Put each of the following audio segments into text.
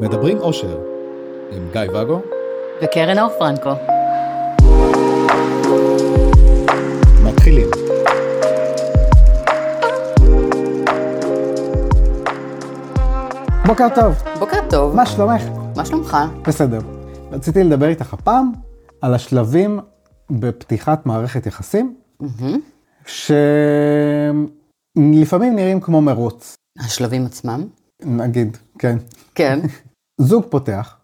מדברים אושר עם גיא ואגו וקרן אור פרנקו. מתחילים. בוקר טוב, בוקר טוב, מה שלומך? מה שלומך? בסדר. רציתי לדבר איתך הפעם על השלבים בפתיחת מערכת יחסים, שלפעמים נראים כמו מרוץ, השלבים עצמם? נגיד, כן. כן. זוג פותח,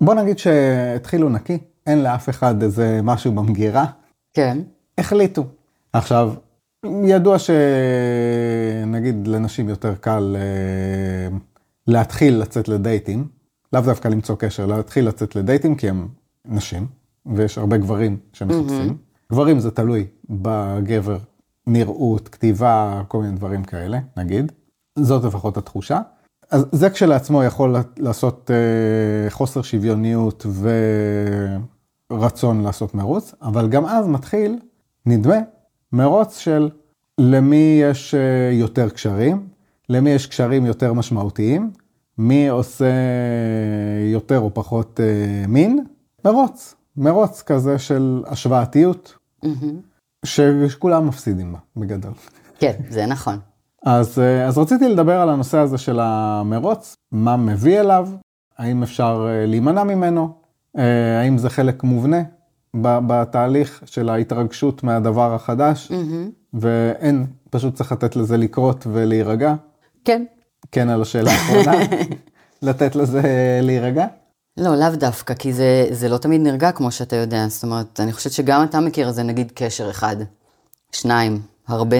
בוא נגיד שהתחילו נקי, אין לאף אחד איזה משהו במגירה, כן. החליטו. עכשיו, ידוע שנגיד לנשים יותר קל אה, להתחיל לצאת לדייטים, לאו דווקא למצוא קשר, להתחיל לצאת לדייטים כי הם נשים, ויש הרבה גברים שמחפשים. גברים זה תלוי בגבר, נראות, כתיבה, כל מיני דברים כאלה, נגיד. זאת לפחות התחושה. אז זה כשלעצמו יכול לעשות אה, חוסר שוויוניות ורצון לעשות מרוץ, אבל גם אז מתחיל, נדמה, מרוץ של למי יש אה, יותר קשרים, למי יש קשרים יותר משמעותיים, מי עושה יותר או פחות אה, מין, מרוץ, מרוץ כזה של השוואתיות, שכולם מפסידים בה, בגדול. כן, זה נכון. אז, אה, אז רציתי לדבר על הנושא הזה של המרוץ, מה מביא אליו, האם אפשר אה, להימנע ממנו, אה, האם זה חלק מובנה בתהליך של ההתרגשות מהדבר החדש, ואין, פשוט צריך לתת לזה לקרות ולהירגע. כן. כן על השאלה האחרונה, לתת לזה להירגע. לא, לאו דווקא, כי זה, זה לא תמיד נרגע כמו שאתה יודע. זאת אומרת, אני חושבת שגם אתה מכיר איזה נגיד קשר אחד, שניים, הרבה,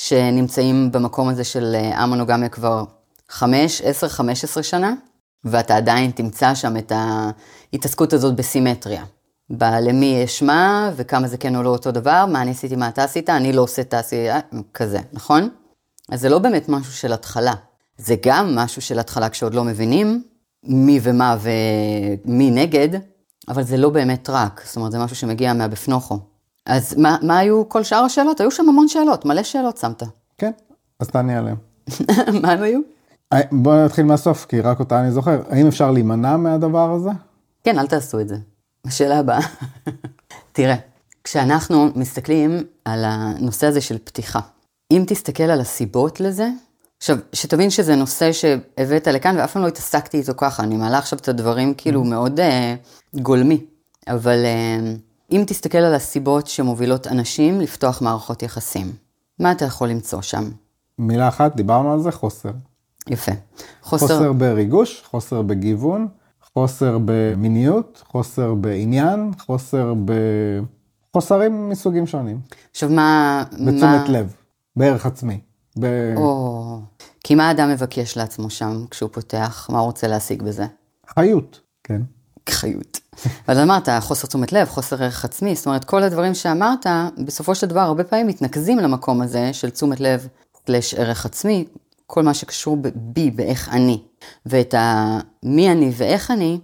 שנמצאים במקום הזה של אה, המונוגמיה כבר חמש, עשר, חמש עשרה שנה, ואתה עדיין תמצא שם את ההתעסקות הזאת בסימטריה. למי יש מה, וכמה זה כן או לא אותו דבר, מה אני עשיתי, מה אתה עשית, אני לא עושה, תעשי, כזה, נכון? אז זה לא באמת משהו של התחלה. זה גם משהו של התחלה כשעוד לא מבינים מי ומה ומי נגד, אבל זה לא באמת רק, זאת אומרת, זה משהו שמגיע מהבפנוכו. אז מה, מה היו כל שאר השאלות? היו שם המון שאלות, מלא שאלות שמת. כן, אז תעני עליהם. מה הם היו? אה, בואו נתחיל מהסוף, כי רק אותה אני זוכר. האם אפשר להימנע מהדבר הזה? כן, אל תעשו את זה. השאלה הבאה. תראה, כשאנחנו מסתכלים על הנושא הזה של פתיחה, אם תסתכל על הסיבות לזה, עכשיו, שתבין שזה נושא שהבאת לכאן ואף פעם לא התעסקתי איתו ככה, אני מעלה עכשיו את הדברים כאילו מאוד uh, גולמי, אבל uh, אם תסתכל על הסיבות שמובילות אנשים לפתוח מערכות יחסים, מה אתה יכול למצוא שם? מילה אחת, דיברנו על זה, חוסר. יפה. חוסר, חוסר בריגוש, חוסר בגיוון, חוסר במיניות, חוסר בעניין, חוסר ב... חוסרים מסוגים שונים. עכשיו מה... בתשומת מה... לב, בערך עצמי. ב... או... כי מה האדם מבקש לעצמו שם כשהוא פותח? מה הוא רוצה להשיג בזה? חיות, כן. חיות. אבל אמרת, חוסר תשומת לב, חוסר ערך עצמי, זאת אומרת, כל הדברים שאמרת, בסופו של דבר, הרבה פעמים מתנקזים למקום הזה של תשומת לב סלש ערך עצמי, כל מה שקשור בי, באיך אני. ואת המי אני ואיך אני,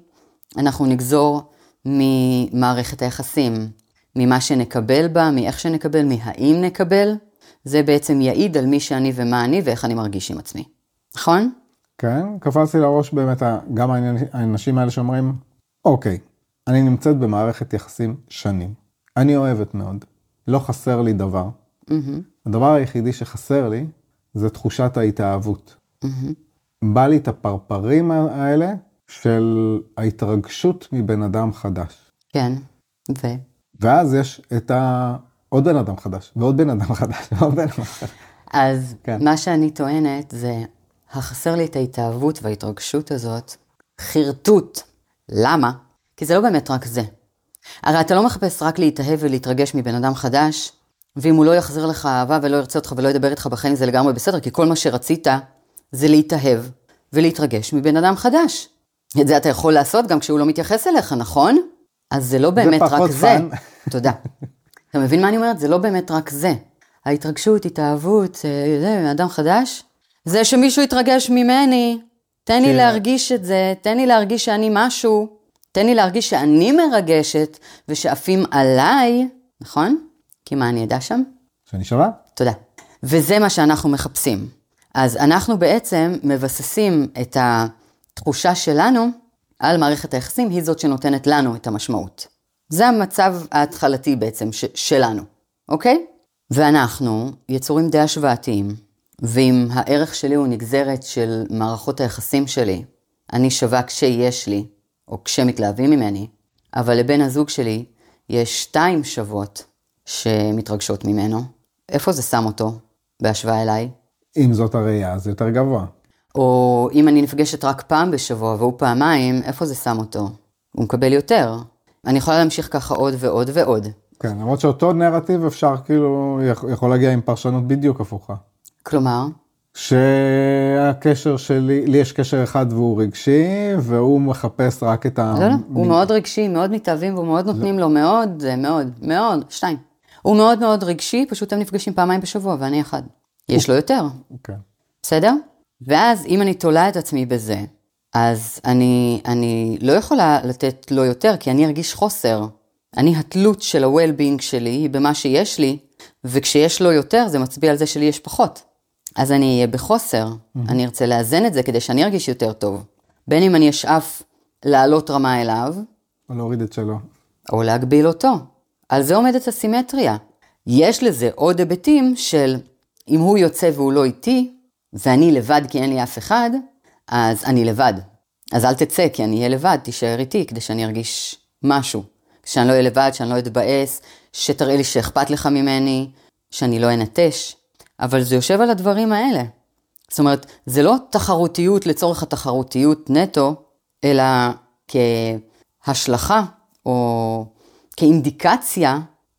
אנחנו נגזור ממערכת היחסים, ממה שנקבל בה, מאיך שנקבל, מהאם נקבל. זה בעצם יעיד על מי שאני ומה אני ואיך אני מרגיש עם עצמי. נכון? כן, קפצתי לראש באמת גם האנשים האלה שאומרים, אוקיי, אני נמצאת במערכת יחסים שנים. אני אוהבת מאוד, לא חסר לי דבר. Mm-hmm. הדבר היחידי שחסר לי זה תחושת ההתאהבות. Mm-hmm. בא לי את הפרפרים האלה של ההתרגשות מבן אדם חדש. כן, ו? ואז יש את ה... עוד בן אדם חדש, ועוד בן אדם חדש, ועוד בן אדם חדש. אז כן. מה שאני טוענת זה, החסר לי את ההתאהבות וההתרגשות הזאת, חרטוט. למה? כי זה לא באמת רק זה. הרי אתה לא מחפש רק להתאהב ולהתרגש מבן אדם חדש, ואם הוא לא יחזיר לך אהבה ולא ירצה אותך ולא ידבר איתך בחיים זה לגמרי בסדר, כי כל מה שרצית זה להתאהב ולהתרגש מבן אדם חדש. את זה אתה יכול לעשות גם כשהוא לא מתייחס אליך, נכון? אז זה לא באמת זה רק זה. פן. תודה. אתה מבין מה אני אומרת? זה לא באמת רק זה. ההתרגשות, התאהבות, זה, אדם חדש. זה שמישהו יתרגש ממני, תן לי כן. להרגיש את זה, תן לי להרגיש שאני משהו, תן לי להרגיש שאני מרגשת ושעפים עליי, נכון? כי מה אני אדע שם? שאני שווה? תודה. וזה מה שאנחנו מחפשים. אז אנחנו בעצם מבססים את התחושה שלנו על מערכת היחסים היא זאת שנותנת לנו את המשמעות. זה המצב ההתחלתי בעצם ש- שלנו, אוקיי? ואנחנו יצורים די השוואתיים, ואם הערך שלי הוא נגזרת של מערכות היחסים שלי, אני שווה כשיש לי, או כשמתלהבים ממני, אבל לבן הזוג שלי יש שתיים שוות שמתרגשות ממנו, איפה זה שם אותו בהשוואה אליי? אם זאת הראייה, זה יותר גבוה. או אם אני נפגשת רק פעם בשבוע והוא פעמיים, איפה זה שם אותו? הוא מקבל יותר. אני יכולה להמשיך ככה עוד ועוד ועוד. כן, למרות שאותו נרטיב אפשר כאילו, יכול- להגיע עם פרשנות בדיוק הפוכה. כלומר, שהקשר שלי, לי יש קשר אחד והוא רגשי, והוא מחפש רק את ה... לא, לא, הוא מאוד רגשי, מאוד מתאהבים, והוא מאוד נותנים לו מאוד, מאוד, מאוד, שתיים. הוא מאוד מאוד רגשי, פשוט הם נפגשים פעמיים בשבוע ואני אחד. יש לו יותר, כן. בסדר? ואז אם אני תולה את עצמי בזה, אז אני, אני לא יכולה לתת לו יותר, כי אני ארגיש חוסר. אני, התלות של ה-well-being שלי היא במה שיש לי, וכשיש לו יותר, זה מצביע על זה שלי יש פחות. אז אני אהיה בחוסר, אני ארצה לאזן את זה כדי שאני ארגיש יותר טוב. בין אם אני אשאף לעלות רמה אליו, או להוריד את שלו. או להגביל אותו. על זה עומדת הסימטריה. יש לזה עוד היבטים של אם הוא יוצא והוא לא איתי, ואני לבד כי אין לי אף אחד, אז אני לבד. אז אל תצא כי אני אהיה לבד, תישאר איתי כדי שאני ארגיש משהו. שאני לא אהיה לבד, שאני לא אתבאס, שתראה לי שאכפת לך ממני, שאני לא אנטש. אבל זה יושב על הדברים האלה. זאת אומרת, זה לא תחרותיות לצורך התחרותיות נטו, אלא כהשלכה או כאינדיקציה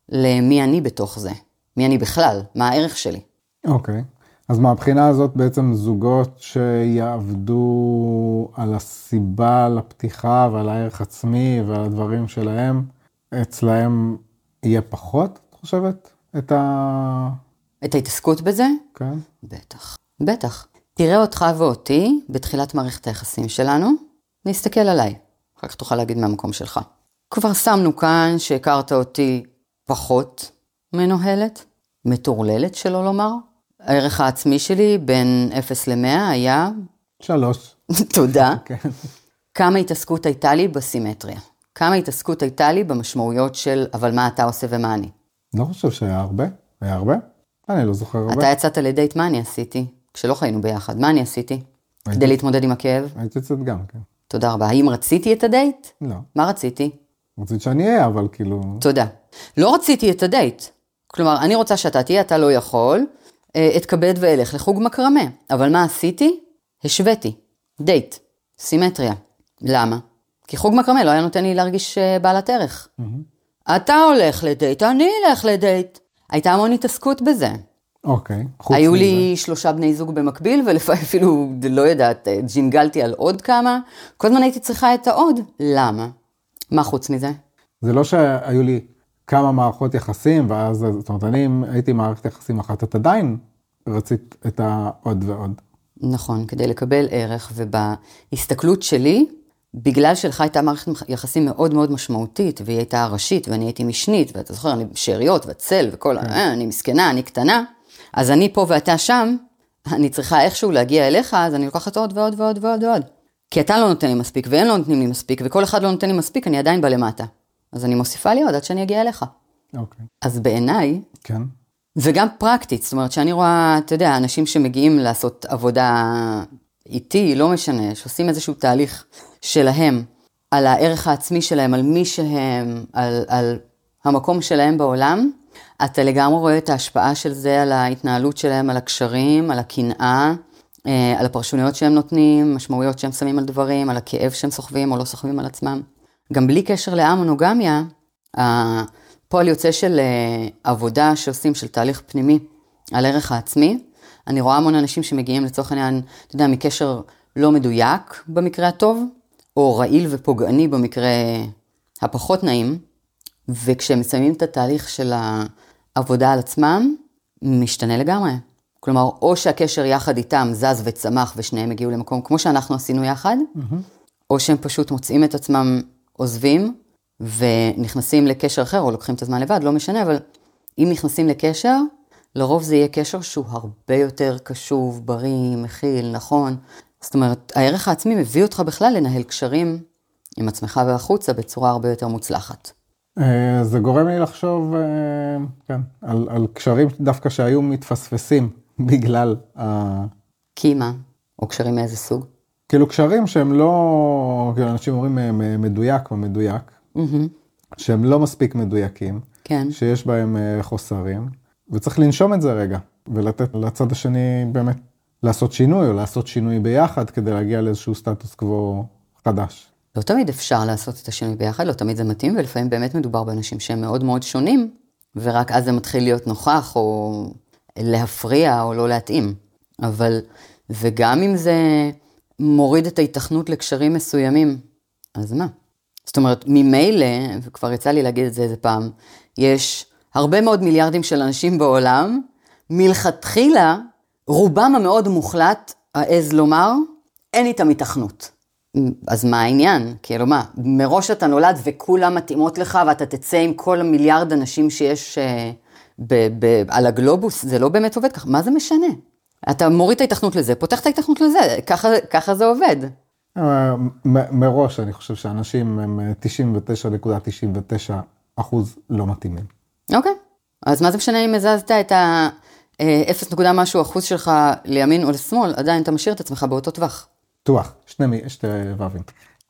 למי אני בתוך זה. מי אני בכלל, מה הערך שלי. אוקיי. אז מהבחינה הזאת בעצם זוגות שיעבדו על הסיבה לפתיחה ועל הערך עצמי ועל הדברים שלהם, אצלהם יהיה פחות, את חושבת? את ה... את ההתעסקות בזה? כן. בטח. בטח. תראה אותך ואותי בתחילת מערכת היחסים שלנו, נסתכל עליי. אחר כך תוכל להגיד מהמקום שלך. כבר שמנו כאן שהכרת אותי פחות מנוהלת, מטורללת שלא לומר. הערך העצמי שלי בין 0 ל-100 היה, שלוש. תודה, כן. כמה התעסקות הייתה לי בסימטריה. כמה התעסקות הייתה לי במשמעויות של אבל מה אתה עושה ומה אני. לא חושב שהיה הרבה. היה הרבה? אני לא זוכר הרבה. אתה יצאת לדייט, מה אני עשיתי? כשלא חיינו ביחד, מה אני עשיתי? כדי להתמודד עם הכאב? הייתי אצלת גם, כן. תודה רבה. האם רציתי את הדייט? לא. מה רציתי? רצית שאני אהיה, אבל כאילו... תודה. לא רציתי את הדייט. כלומר, אני רוצה שאתה תהיה, אתה לא יכול, אה, אתכבד ואלך לחוג מקרמה. אבל מה עשיתי? השוויתי. דייט. סימטריה. למה? כי חוג מקרמה לא היה נותן לי להרגיש אה, בעלת ערך. אתה הולך לדייט, אני אלך לדייט. הייתה המון התעסקות בזה. אוקיי. חוץ היו מזה. לי שלושה בני זוג במקביל, ולפעמים אפילו, לא יודעת, ג'ינגלתי על עוד כמה. כל הזמן הייתי צריכה את העוד. למה? מה חוץ מזה? זה לא שהיו לי כמה מערכות יחסים, ואז, זאת אומרת, אני הייתי מערכת יחסים אחת, את עדיין רצית את העוד ועוד. נכון, כדי לקבל ערך, ובהסתכלות שלי, בגלל שלך הייתה מערכת יחסים מאוד מאוד משמעותית, והיא הייתה ראשית, ואני הייתי משנית, ואתה זוכר, אני שאריות והצל וכל, אה, אני מסכנה, אני קטנה, אז אני פה ואתה שם, אני צריכה איכשהו להגיע אליך, אז אני לוקחת עוד ועוד ועוד ועוד ועוד. כי אתה לא נותן לי מספיק, והם לא נותנים לי מספיק, וכל אחד לא נותן לי מספיק, אני עדיין בלמטה. אז אני מוסיפה לי עוד עד שאני אגיע אליך. אוקיי. אז בעיניי, כן. וגם פרקטית, זאת אומרת שאני רואה, אתה יודע, אנשים שמגיעים לעשות עבודה איתי, לא משנה, שעושים איזשהו תהליך שלהם, על הערך העצמי שלהם, על מי שהם, על, על המקום שלהם בעולם, אתה לגמרי רואה את ההשפעה של זה על ההתנהלות שלהם, על הקשרים, על הקנאה, אה, על הפרשנויות שהם נותנים, משמעויות שהם שמים על דברים, על הכאב שהם סוחבים או לא סוחבים על עצמם. גם בלי קשר לאמונוגמיה, הפועל יוצא של אה, עבודה שעושים, של תהליך פנימי על ערך העצמי. אני רואה המון אנשים שמגיעים לצורך העניין, אתה יודע, מקשר לא מדויק במקרה הטוב, או רעיל ופוגעני במקרה הפחות נעים, וכשהם מסיימים את התהליך של העבודה על עצמם, משתנה לגמרי. כלומר, או שהקשר יחד איתם זז וצמח ושניהם הגיעו למקום כמו שאנחנו עשינו יחד, או שהם פשוט מוצאים את עצמם עוזבים ונכנסים לקשר אחר, או לוקחים את הזמן לבד, לא משנה, אבל אם נכנסים לקשר, לרוב זה יהיה קשר שהוא הרבה יותר קשוב, בריא, מכיל, נכון, זאת אומרת, הערך העצמי מביא אותך בכלל לנהל קשרים עם עצמך והחוצה בצורה הרבה יותר מוצלחת. אה, זה גורם לי לחשוב, אה, כן, על, על קשרים דווקא שהיו מתפספסים בגלל ה... כי מה? או קשרים מאיזה סוג? כאילו קשרים שהם לא, כאילו אנשים אומרים אה, מדויק או מדויק, מהמם. שהם לא מספיק מדויקים, כן. שיש בהם חוסרים, וצריך לנשום את זה רגע, ולתת לצד השני באמת לעשות שינוי, או לעשות שינוי ביחד כדי להגיע לאיזשהו סטטוס קוו חדש. לא תמיד אפשר לעשות את השינוי ביחד, לא תמיד זה מתאים, ולפעמים באמת מדובר באנשים שהם מאוד מאוד שונים, ורק אז זה מתחיל להיות נוכח, או להפריע, או לא להתאים. אבל, וגם אם זה מוריד את ההיתכנות לקשרים מסוימים, אז מה? זאת אומרת, ממילא, וכבר יצא לי להגיד את זה איזה פעם, יש הרבה מאוד מיליארדים של אנשים בעולם, מלכתחילה, רובם המאוד מוחלט, אעז לומר, אין איתם היתכנות. אז מה העניין? כאילו מה, מראש אתה נולד וכולם מתאימות לך ואתה תצא עם כל המיליארד אנשים שיש אה, ב- ב- על הגלובוס, זה לא באמת עובד ככה, מה זה משנה? אתה מוריד את ההיתכנות לזה, פותח את ההיתכנות לזה, ככה, ככה זה עובד. אה, מ- מראש אני חושב שאנשים הם אה, 99.99 אחוז לא מתאימים. אוקיי, אז מה זה משנה אם הזזת את ה... אה, 0 נקודה משהו אחוז שלך לימין או לשמאל, עדיין אתה משאיר את עצמך באותו טווח. בטוח, שני, שתי ו"ים.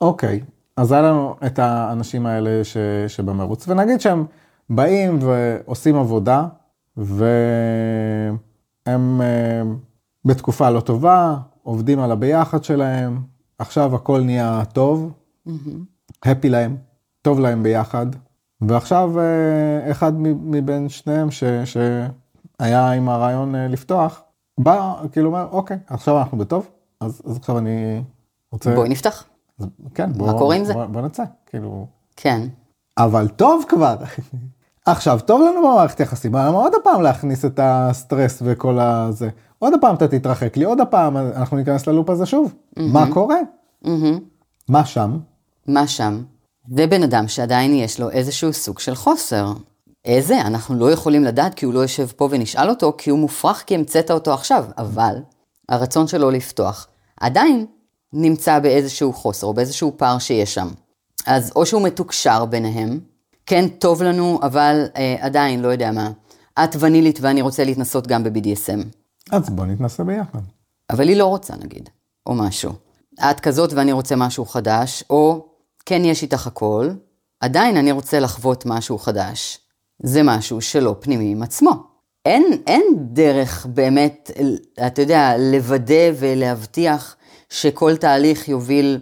אוקיי, אז היה לנו את האנשים האלה ש, שבמרוץ, ונגיד שהם באים ועושים עבודה, והם אה, בתקופה לא טובה, עובדים על הביחד שלהם, עכשיו הכל נהיה טוב, הפי להם, טוב להם ביחד, ועכשיו אה, אחד מבין שניהם ש, שהיה עם הרעיון אה, לפתוח, בא, כאילו אומר, אוקיי, עכשיו אנחנו בטוב, אז, אז עכשיו אני רוצה... בואי נפתח. אז, כן, בוא, קורה עם זה? בוא, בוא נצא, כאילו... כן. אבל טוב כבר. עכשיו, טוב לנו במערכת יחסים, למה עוד פעם להכניס את הסטרס וכל הזה? עוד פעם אתה תתרחק לי, עוד פעם אנחנו ניכנס ללופ הזה שוב. מה קורה? מהמם. מה שם? מה שם? זה בן אדם שעדיין יש לו איזשהו סוג של חוסר. איזה? אנחנו לא יכולים לדעת כי הוא לא יושב פה ונשאל אותו, כי הוא מופרך כי המצאת אותו עכשיו. אבל הרצון שלו לפתוח עדיין נמצא באיזשהו חוסר או באיזשהו פער שיש שם. אז או שהוא מתוקשר ביניהם, כן טוב לנו, אבל אה, עדיין, לא יודע מה, את ונילית ואני רוצה להתנסות גם ב-BDSM. אז בוא נתנסה ביחד. אבל היא לא רוצה נגיד, או משהו. את כזאת ואני רוצה משהו חדש, או כן יש איתך הכל, עדיין אני רוצה לחוות משהו חדש. זה משהו שלא פנימי עם עצמו. אין, אין דרך באמת, אתה יודע, לוודא ולהבטיח שכל תהליך יוביל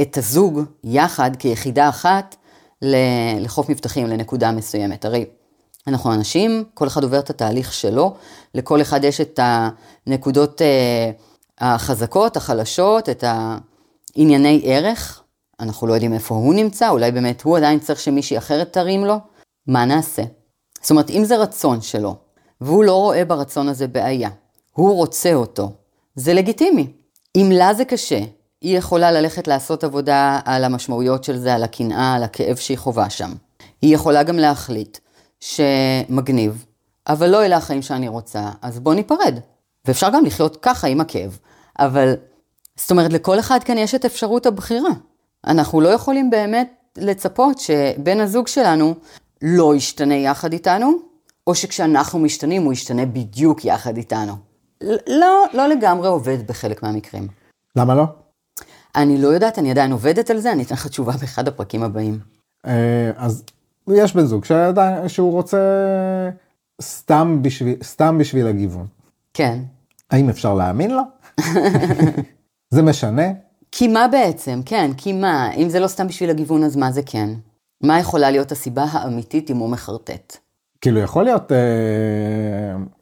את הזוג יחד כיחידה אחת לחוף מבטחים, לנקודה מסוימת. הרי אנחנו אנשים, כל אחד עובר את התהליך שלו, לכל אחד יש את הנקודות אה, החזקות, החלשות, את הענייני ערך. אנחנו לא יודעים איפה הוא נמצא, אולי באמת הוא עדיין צריך שמישהי אחרת תרים לו. מה נעשה? זאת אומרת, אם זה רצון שלו, והוא לא רואה ברצון הזה בעיה, הוא רוצה אותו, זה לגיטימי. אם לה זה קשה, היא יכולה ללכת לעשות עבודה על המשמעויות של זה, על הקנאה, על הכאב שהיא חווה שם. היא יכולה גם להחליט שמגניב, אבל לא אלה החיים שאני רוצה, אז בוא ניפרד. ואפשר גם לחיות ככה עם הכאב. אבל, זאת אומרת, לכל אחד כאן יש את אפשרות הבחירה. אנחנו לא יכולים באמת לצפות שבן הזוג שלנו לא ישתנה יחד איתנו, או שכשאנחנו משתנים הוא ישתנה בדיוק יחד איתנו. לא, לא לגמרי עובד בחלק מהמקרים. למה לא? אני לא יודעת, אני עדיין עובדת על זה, אני אתן לך תשובה באחד הפרקים הבאים. אה, אז יש בן זוג שעדיין, שהוא רוצה סתם בשביל, סתם בשביל הגיוון. כן. האם אפשר להאמין לו? זה משנה? כי מה בעצם? כן, כי מה? אם זה לא סתם בשביל הגיוון, אז מה זה כן? מה יכולה להיות הסיבה האמיתית אם הוא מחרטט? כאילו יכול להיות, אה,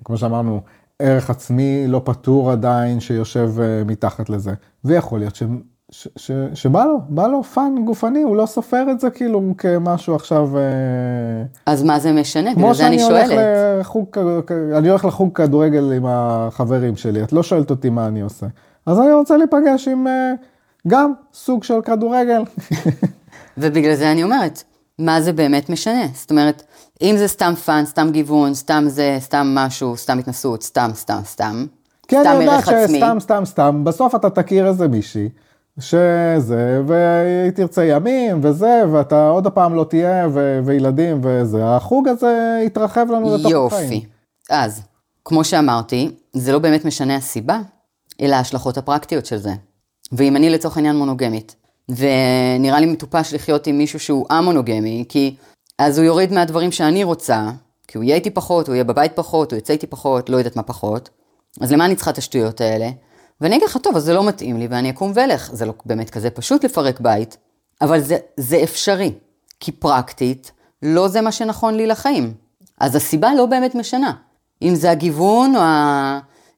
כמו שאמרנו, ערך עצמי לא פתור עדיין שיושב אה, מתחת לזה, ויכול להיות ש, ש, ש, שבא לו, בא לו fun גופני, הוא לא סופר את זה כאילו כמשהו עכשיו, אה, אז מה זה משנה? כמו בגלל זה אני שאני הולך שואלת. לחוג, אני הולך לחוג כדורגל עם החברים שלי, את לא שואלת אותי מה אני עושה, אז אני רוצה להיפגש עם אה, גם סוג של כדורגל. ובגלל זה אני אומרת, מה זה באמת משנה? זאת אומרת, אם זה סתם fun, סתם גיוון, סתם זה, סתם משהו, סתם התנסות, סתם, סתם, סתם, כי אני סתם ערך עצמי. שסתם, סתם, סתם, בסוף אתה תכיר איזה מישהי, שזה, והיא תרצה ימים, וזה, ואתה עוד הפעם לא תהיה, ו- וילדים, וזה, החוג הזה יתרחב לנו לתוך החיים. יופי. אז, כמו שאמרתי, זה לא באמת משנה הסיבה, אלא ההשלכות הפרקטיות של זה. ואם אני לצורך העניין מונוגמית, ונראה לי מטופש לחיות עם מישהו שהוא א-מונוגמי, כי אז הוא יוריד מהדברים שאני רוצה, כי הוא יהיה איתי פחות, הוא יהיה בבית פחות, הוא יצא איתי פחות, לא יודעת מה פחות. אז למה אני צריכה את השטויות האלה? ואני אגיד לך, טוב, אז זה לא מתאים לי ואני אקום ואלך. זה לא באמת כזה פשוט לפרק בית, אבל זה, זה אפשרי. כי פרקטית, לא זה מה שנכון לי לחיים. אז הסיבה לא באמת משנה. אם זה הגיוון, או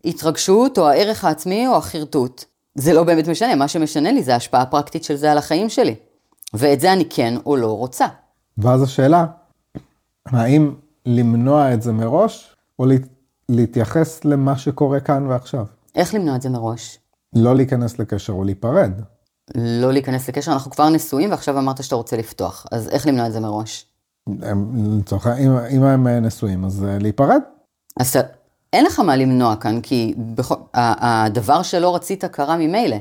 ההתרגשות, או הערך העצמי, או החרטוט. זה לא באמת משנה, מה שמשנה לי זה ההשפעה הפרקטית של זה על החיים שלי. ואת זה אני כן או לא רוצה. ואז השאלה, האם למנוע את זה מראש, או לה- להתייחס למה שקורה כאן ועכשיו? איך למנוע את זה מראש? לא להיכנס לקשר או להיפרד. לא להיכנס לקשר, אנחנו כבר נשואים ועכשיו אמרת שאתה רוצה לפתוח, אז איך למנוע את זה מראש? לצורך העניין, אם, הם אה, נשואים, אז אה, להיפרד. אז אין לך מה למנוע כאן, כי בכל, ה- הדבר שלא רצית קרה ממילא.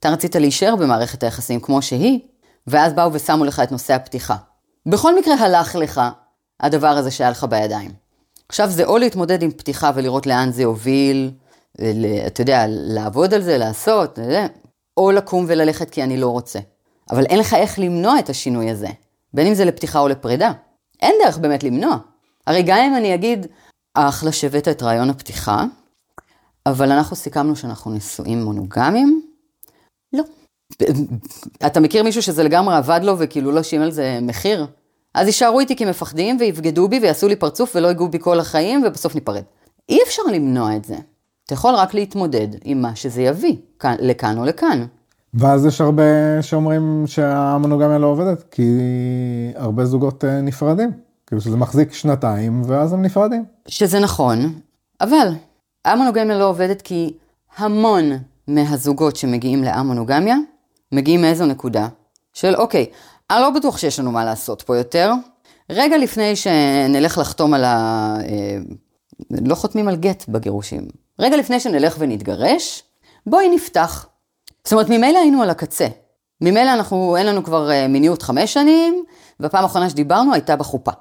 אתה רצית להישאר במערכת היחסים כמו שהיא, ואז באו ושמו לך את נושא הפתיחה. בכל מקרה הלך לך הדבר הזה שהיה לך בידיים. עכשיו זה או להתמודד עם פתיחה ולראות לאן זה יוביל, ל- אתה יודע, לעבוד על זה, לעשות, או לקום וללכת כי אני לא רוצה. אבל אין לך איך למנוע את השינוי הזה, בין אם זה לפתיחה או לפרידה. אין דרך באמת למנוע. הרי גם אם אני אגיד, אחלה שהבאת את רעיון הפתיחה, אבל אנחנו סיכמנו שאנחנו נשואים מונוגמיים? לא. אתה מכיר מישהו שזה לגמרי עבד לו וכאילו לא שילם על זה מחיר? אז יישארו איתי כי מפחדים ויבגדו בי ויעשו לי פרצוף ולא ייגעו בי כל החיים ובסוף ניפרד. אי אפשר למנוע את זה. אתה יכול רק להתמודד עם מה שזה יביא, כאן, לכאן או לכאן. ואז יש הרבה שאומרים שהמונוגמיה לא עובדת, כי הרבה זוגות אה, נפרדים. כאילו שזה מחזיק שנתיים, ואז הם נפרדים. שזה נכון, אבל המונוגמיה לא עובדת כי המון מהזוגות שמגיעים לאמונוגמיה, מגיעים מאיזו נקודה? של אוקיי, אני לא בטוח שיש לנו מה לעשות פה יותר. רגע לפני שנלך לחתום על ה... אה, לא חותמים על גט בגירושים. רגע לפני שנלך ונתגרש, בואי נפתח. זאת אומרת, ממילא היינו על הקצה. ממילא אנחנו, אין לנו כבר אה, מיניות חמש שנים, והפעם האחרונה שדיברנו הייתה בחופה.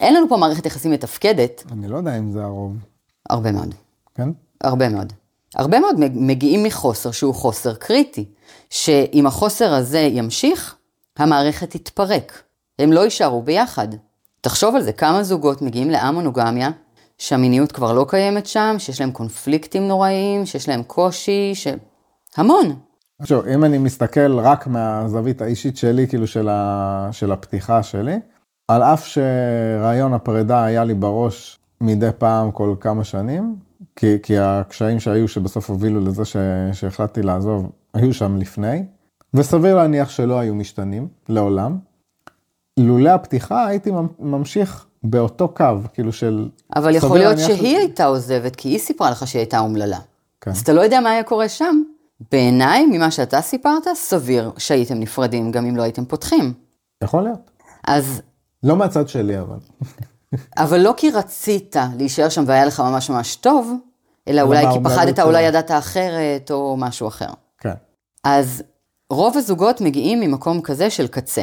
אין לנו פה מערכת יחסים מתפקדת, אני לא יודע אם זה הרוב, הרבה מאוד. כן? הרבה מאוד. הרבה מאוד מגיעים מחוסר שהוא חוסר קריטי, שאם החוסר הזה ימשיך, המערכת תתפרק. הם לא יישארו ביחד. תחשוב על זה, כמה זוגות מגיעים לאמונוגמיה, שהמיניות כבר לא קיימת שם, שיש להם קונפליקטים נוראיים, שיש להם קושי, ש... המון. עכשיו, אם אני מסתכל רק מהזווית האישית שלי, כאילו של, ה... של הפתיחה שלי, על אף שרעיון הפרידה היה לי בראש מדי פעם כל כמה שנים, כי, כי הקשיים שהיו שבסוף הובילו לזה ש... שהחלטתי לעזוב, היו שם לפני, וסביר להניח שלא היו משתנים לעולם. לולא הפתיחה הייתי ממשיך באותו קו, כאילו של... אבל יכול להיות שהיא הייתה עוזבת, כי היא סיפרה לך שהיא הייתה אומללה. כן. אז אתה לא יודע מה היה קורה שם. בעיניי, ממה שאתה סיפרת, סביר שהייתם נפרדים גם אם לא הייתם פותחים. יכול להיות. אז, לא מהצד שלי, אבל. אבל לא כי רצית להישאר שם והיה לך ממש ממש טוב, אלא אולי כי פחדת. אולי ידעת אחרת, או משהו אחר. כן. אז רוב הזוגות מגיעים ממקום כזה של קצה.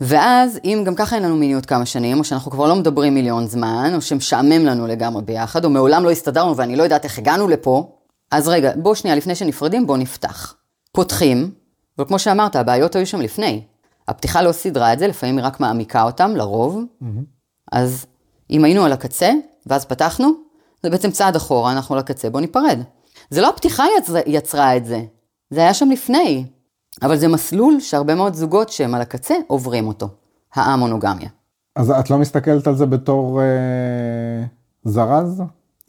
ואז, אם גם ככה אין לנו מיניות כמה שנים, או שאנחנו כבר לא מדברים מיליון זמן, או שמשעמם לנו לגמרי ביחד, או מעולם לא הסתדרנו ואני לא יודעת איך הגענו לפה, אז רגע, בוא שנייה, לפני שנפרדים, בוא נפתח. פותחים, אבל כמו שאמרת, הבעיות היו שם לפני. הפתיחה לא סידרה את זה, לפעמים היא רק מעמיקה אותם, לרוב. אז אם היינו על הקצה, ואז פתחנו, זה בעצם צעד אחורה, אנחנו על הקצה, בוא ניפרד. זה לא הפתיחה יצר, יצרה את זה, זה היה שם לפני. אבל זה מסלול שהרבה מאוד זוגות שהם על הקצה עוברים אותו, האמונוגמיה. אז את לא מסתכלת על זה בתור אה, זרז?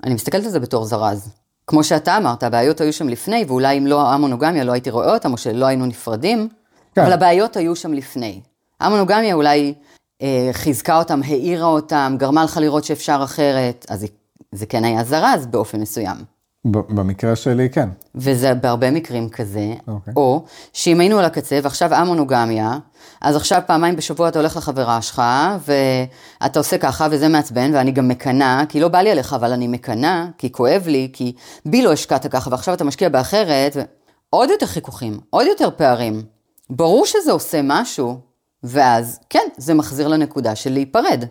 אני מסתכלת על זה בתור זרז. כמו שאתה אמרת, הבעיות היו שם לפני, ואולי אם לא המונוגמיה לא הייתי רואה אותם, או שלא היינו נפרדים, כן. אבל הבעיות היו שם לפני. המונוגמיה אולי אה, חיזקה אותם, האירה אותם, גרמה לך לראות שאפשר אחרת, אז זה, זה כן היה זרז באופן מסוים. במקרה שלי כן. וזה בהרבה מקרים כזה, אוקיי. או שאם היינו על הקצה ועכשיו המונוגמיה, אז עכשיו פעמיים בשבוע אתה הולך לחברה שלך, ואתה עושה ככה וזה מעצבן, ואני גם מקנאה, כי לא בא לי עליך, אבל אני מקנאה, כי כואב לי, כי בי לא השקעת ככה, ועכשיו אתה משקיע באחרת, ו... עוד יותר חיכוכים, עוד יותר פערים. ברור שזה עושה משהו, ואז כן, זה מחזיר לנקודה של להיפרד.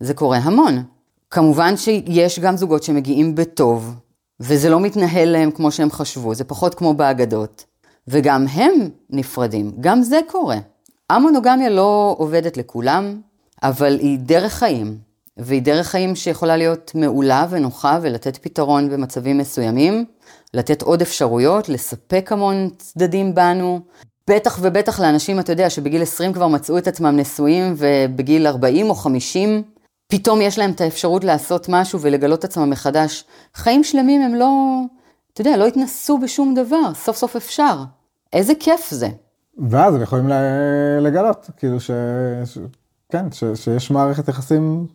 זה קורה המון. כמובן שיש גם זוגות שמגיעים בטוב, וזה לא מתנהל להם כמו שהם חשבו, זה פחות כמו באגדות. וגם הם נפרדים, גם זה קורה. המונוגמיה לא עובדת לכולם, אבל היא דרך חיים, והיא דרך חיים שיכולה להיות מעולה ונוחה ולתת פתרון במצבים מסוימים, לתת עוד אפשרויות, לספק המון צדדים בנו. בטח ובטח לאנשים, אתה יודע, שבגיל 20 כבר מצאו את עצמם נשואים, ובגיל 40 או 50, פתאום יש להם את האפשרות לעשות משהו ולגלות את עצמם מחדש. חיים שלמים הם לא, אתה יודע, לא התנסו בשום דבר, סוף סוף אפשר. איזה כיף זה. ואז הם יכולים לגלות, כאילו ש... ש... כן, ש... שיש מערכת יחסים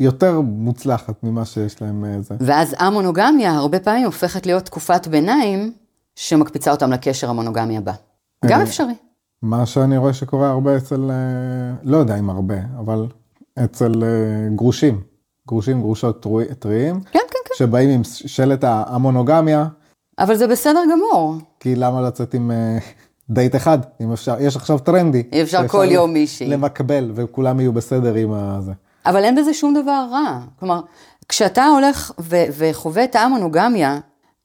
יותר מוצלחת ממה שיש להם אה, זה. ואז המונוגמיה הרבה פעמים הופכת להיות תקופת ביניים שמקפיצה אותם לקשר המונוגמי הבא. גם אה. אפשרי. מה שאני רואה שקורה הרבה אצל, אה, לא יודע אם הרבה, אבל אצל אה, גרושים, גרושים, גרושות טריים, כן, כן, כן. שבאים עם שלט המונוגמיה, אבל זה בסדר גמור. כי למה לצאת עם דייט אחד, אם אפשר, יש עכשיו טרנדי. אי אפשר כל יום מישהי. למקבל, וכולם יהיו בסדר עם הזה. אבל אין בזה שום דבר רע. כלומר, כשאתה הולך ו- וחווה את המונוגמיה,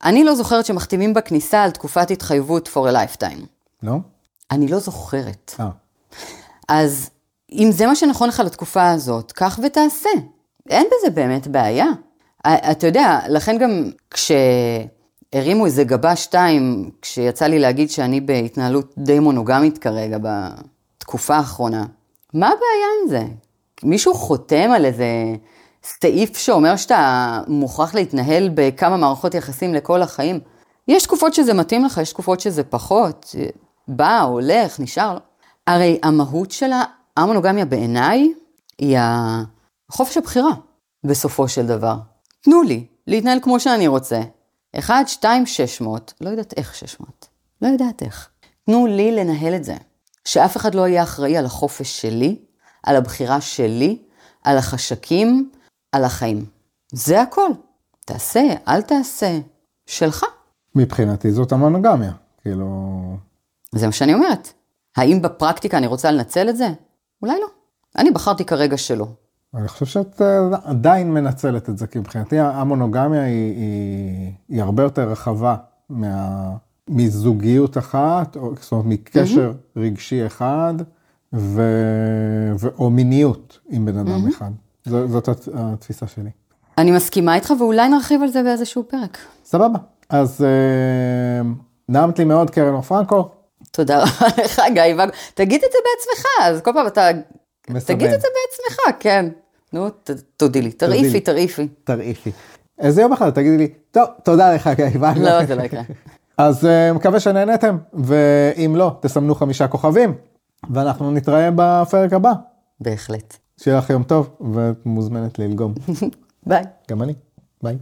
אני לא זוכרת שמחתימים בכניסה על תקופת התחייבות for a lifetime. לא? אני לא זוכרת. אה, אז אם זה מה שנכון לך לתקופה הזאת, קח ותעשה. אין בזה באמת בעיה. אתה יודע, לכן גם כשהרימו איזה גבה שתיים, כשיצא לי להגיד שאני בהתנהלות די מונוגמית כרגע בתקופה האחרונה, מה הבעיה עם זה? מישהו חותם על איזה סעיף שאומר שאתה מוכרח להתנהל בכמה מערכות יחסים לכל החיים? יש תקופות שזה מתאים לך, יש תקופות שזה פחות. בא, הולך, נשאר. הרי המהות של המונוגמיה בעיניי היא חופש הבחירה, בסופו של דבר. תנו לי להתנהל כמו שאני רוצה. 1, 2, 600, לא יודעת איך 600, לא יודעת איך. תנו לי לנהל את זה. שאף אחד לא יהיה אחראי על החופש שלי, על הבחירה שלי, על החשקים, על החיים. זה הכל. תעשה, אל תעשה. שלך. מבחינתי זאת המונוגמיה, כאילו... זה מה שאני אומרת. האם בפרקטיקה אני רוצה לנצל את זה? אולי לא. אני בחרתי כרגע שלא. אני חושב שאת אה, עדיין מנצלת את זה, כי מבחינתי המונוגמיה היא, היא, היא הרבה יותר רחבה מה, מזוגיות אחת, או, זאת אומרת מקשר mm-hmm. רגשי אחד, ו, ו, או מיניות עם בן אדם mm-hmm. אחד. ז, זאת הת- התפיסה שלי. אני מסכימה איתך ואולי נרחיב על זה באיזשהו פרק. סבבה. אז אה, נעמת לי מאוד קרן אור פרנקו. תודה רבה לך, גיא ואג. תגיד את זה בעצמך, אז כל פעם אתה... מסבן. תגיד את זה בעצמך, כן. נו, ת- תודי לי, תרעיפי. תרעיפי. תרעיפי. איזה יום אחד תגידי לי, טוב, תודה לך גיא. ביי. לא, זה לא יקרה. אז uh, מקווה שנהנתם, ואם לא, תסמנו חמישה כוכבים, ואנחנו נתראה בפרק הבא. בהחלט. שיהיה לך יום טוב, ואת מוזמנת ללגום. ביי. גם אני. ביי.